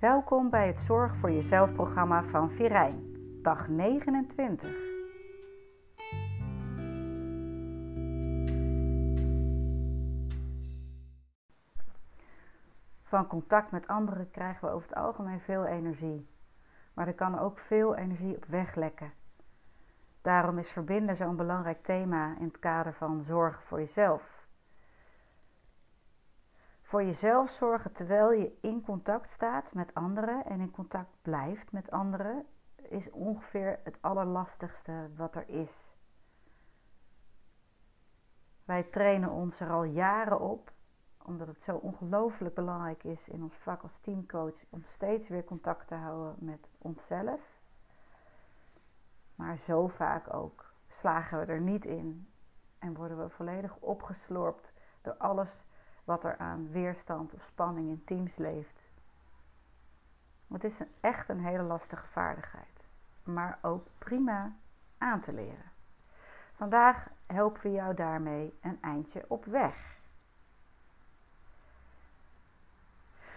Welkom bij het Zorg voor Jezelf programma van Virijn, dag 29. Van contact met anderen krijgen we over het algemeen veel energie, maar er kan ook veel energie op weglekken. Daarom is verbinden zo'n belangrijk thema in het kader van zorgen voor jezelf. Voor jezelf zorgen terwijl je in contact staat met anderen en in contact blijft met anderen, is ongeveer het allerlastigste wat er is. Wij trainen ons er al jaren op, omdat het zo ongelooflijk belangrijk is in ons vak als teamcoach om steeds weer contact te houden met onszelf. Maar zo vaak ook slagen we er niet in en worden we volledig opgeslorpt door alles wat er aan weerstand of spanning in teams leeft. Het is echt een hele lastige vaardigheid, maar ook prima aan te leren. Vandaag helpen we jou daarmee een eindje op weg.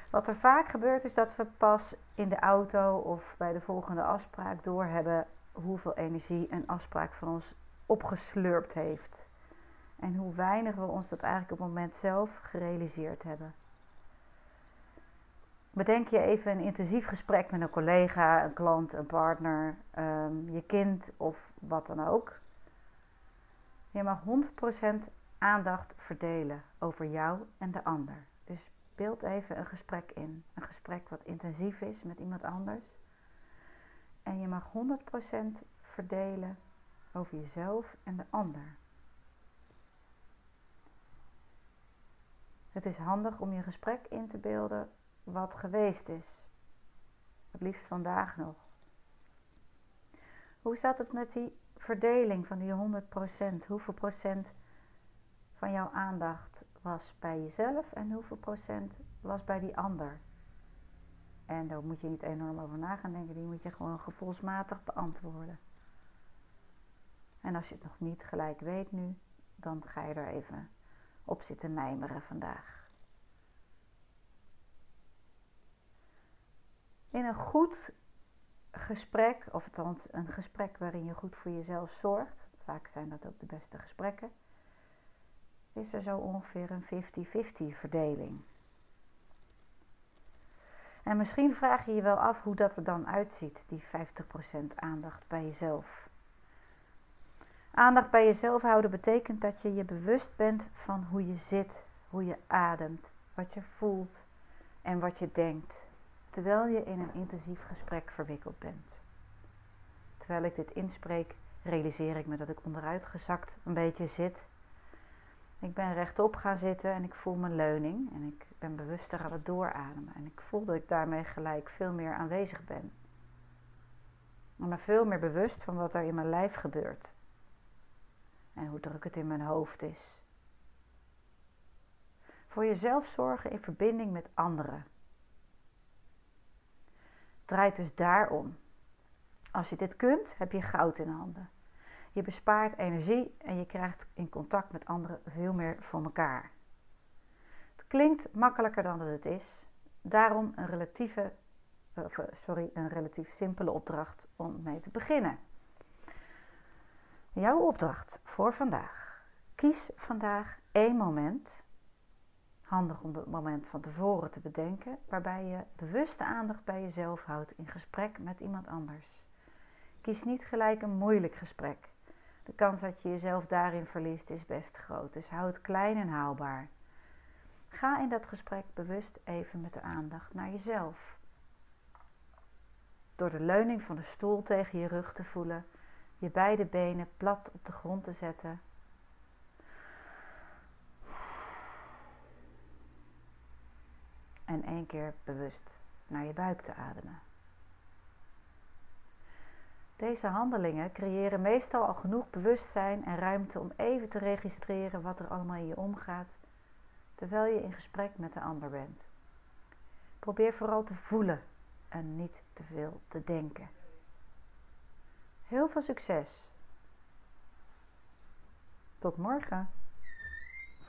Wat er vaak gebeurt is dat we pas in de auto of bij de volgende afspraak doorhebben hoeveel energie een afspraak van ons opgeslurpt heeft. En hoe weinig we ons dat eigenlijk op het moment zelf gerealiseerd hebben. Bedenk je even een intensief gesprek met een collega, een klant, een partner, um, je kind of wat dan ook. Je mag 100% aandacht verdelen over jou en de ander. Dus beeld even een gesprek in. Een gesprek wat intensief is met iemand anders. En je mag 100% verdelen over jezelf en de ander. Het is handig om je gesprek in te beelden wat geweest is. Het liefst vandaag nog. Hoe zat het met die verdeling van die 100%? Hoeveel procent van jouw aandacht was bij jezelf en hoeveel procent was bij die ander? En daar moet je niet enorm over na gaan denken, die moet je gewoon gevoelsmatig beantwoorden. En als je het nog niet gelijk weet nu, dan ga je er even op zitten mijmeren vandaag. In een goed gesprek, of althans een gesprek waarin je goed voor jezelf zorgt, vaak zijn dat ook de beste gesprekken, is er zo ongeveer een 50-50 verdeling. En misschien vraag je je wel af hoe dat er dan uitziet, die 50% aandacht bij jezelf. Aandacht bij jezelf houden betekent dat je je bewust bent van hoe je zit, hoe je ademt, wat je voelt en wat je denkt, terwijl je in een intensief gesprek verwikkeld bent. Terwijl ik dit inspreek, realiseer ik me dat ik onderuit gezakt een beetje zit. Ik ben rechtop gaan zitten en ik voel mijn leuning en ik ben bewuster aan het doorademen. En ik voel dat ik daarmee gelijk veel meer aanwezig ben. Ik veel meer bewust van wat er in mijn lijf gebeurt en hoe druk het in mijn hoofd is. Voor jezelf zorgen in verbinding met anderen. Draait dus daarom. Als je dit kunt, heb je goud in handen. Je bespaart energie en je krijgt in contact met anderen veel meer voor elkaar. Het klinkt makkelijker dan het is. Daarom een relatieve, sorry, een relatief simpele opdracht om mee te beginnen. Jouw opdracht voor vandaag. Kies vandaag één moment, handig om het moment van tevoren te bedenken, waarbij je bewuste aandacht bij jezelf houdt in gesprek met iemand anders. Kies niet gelijk een moeilijk gesprek. De kans dat je jezelf daarin verliest is best groot, dus hou het klein en haalbaar. Ga in dat gesprek bewust even met de aandacht naar jezelf. Door de leuning van de stoel tegen je rug te voelen, je beide benen plat op de grond te zetten. En één keer bewust naar je buik te ademen. Deze handelingen creëren meestal al genoeg bewustzijn en ruimte om even te registreren wat er allemaal in je omgaat, terwijl je in gesprek met de ander bent. Probeer vooral te voelen en niet te veel te denken. Heel veel succes. Tot morgen.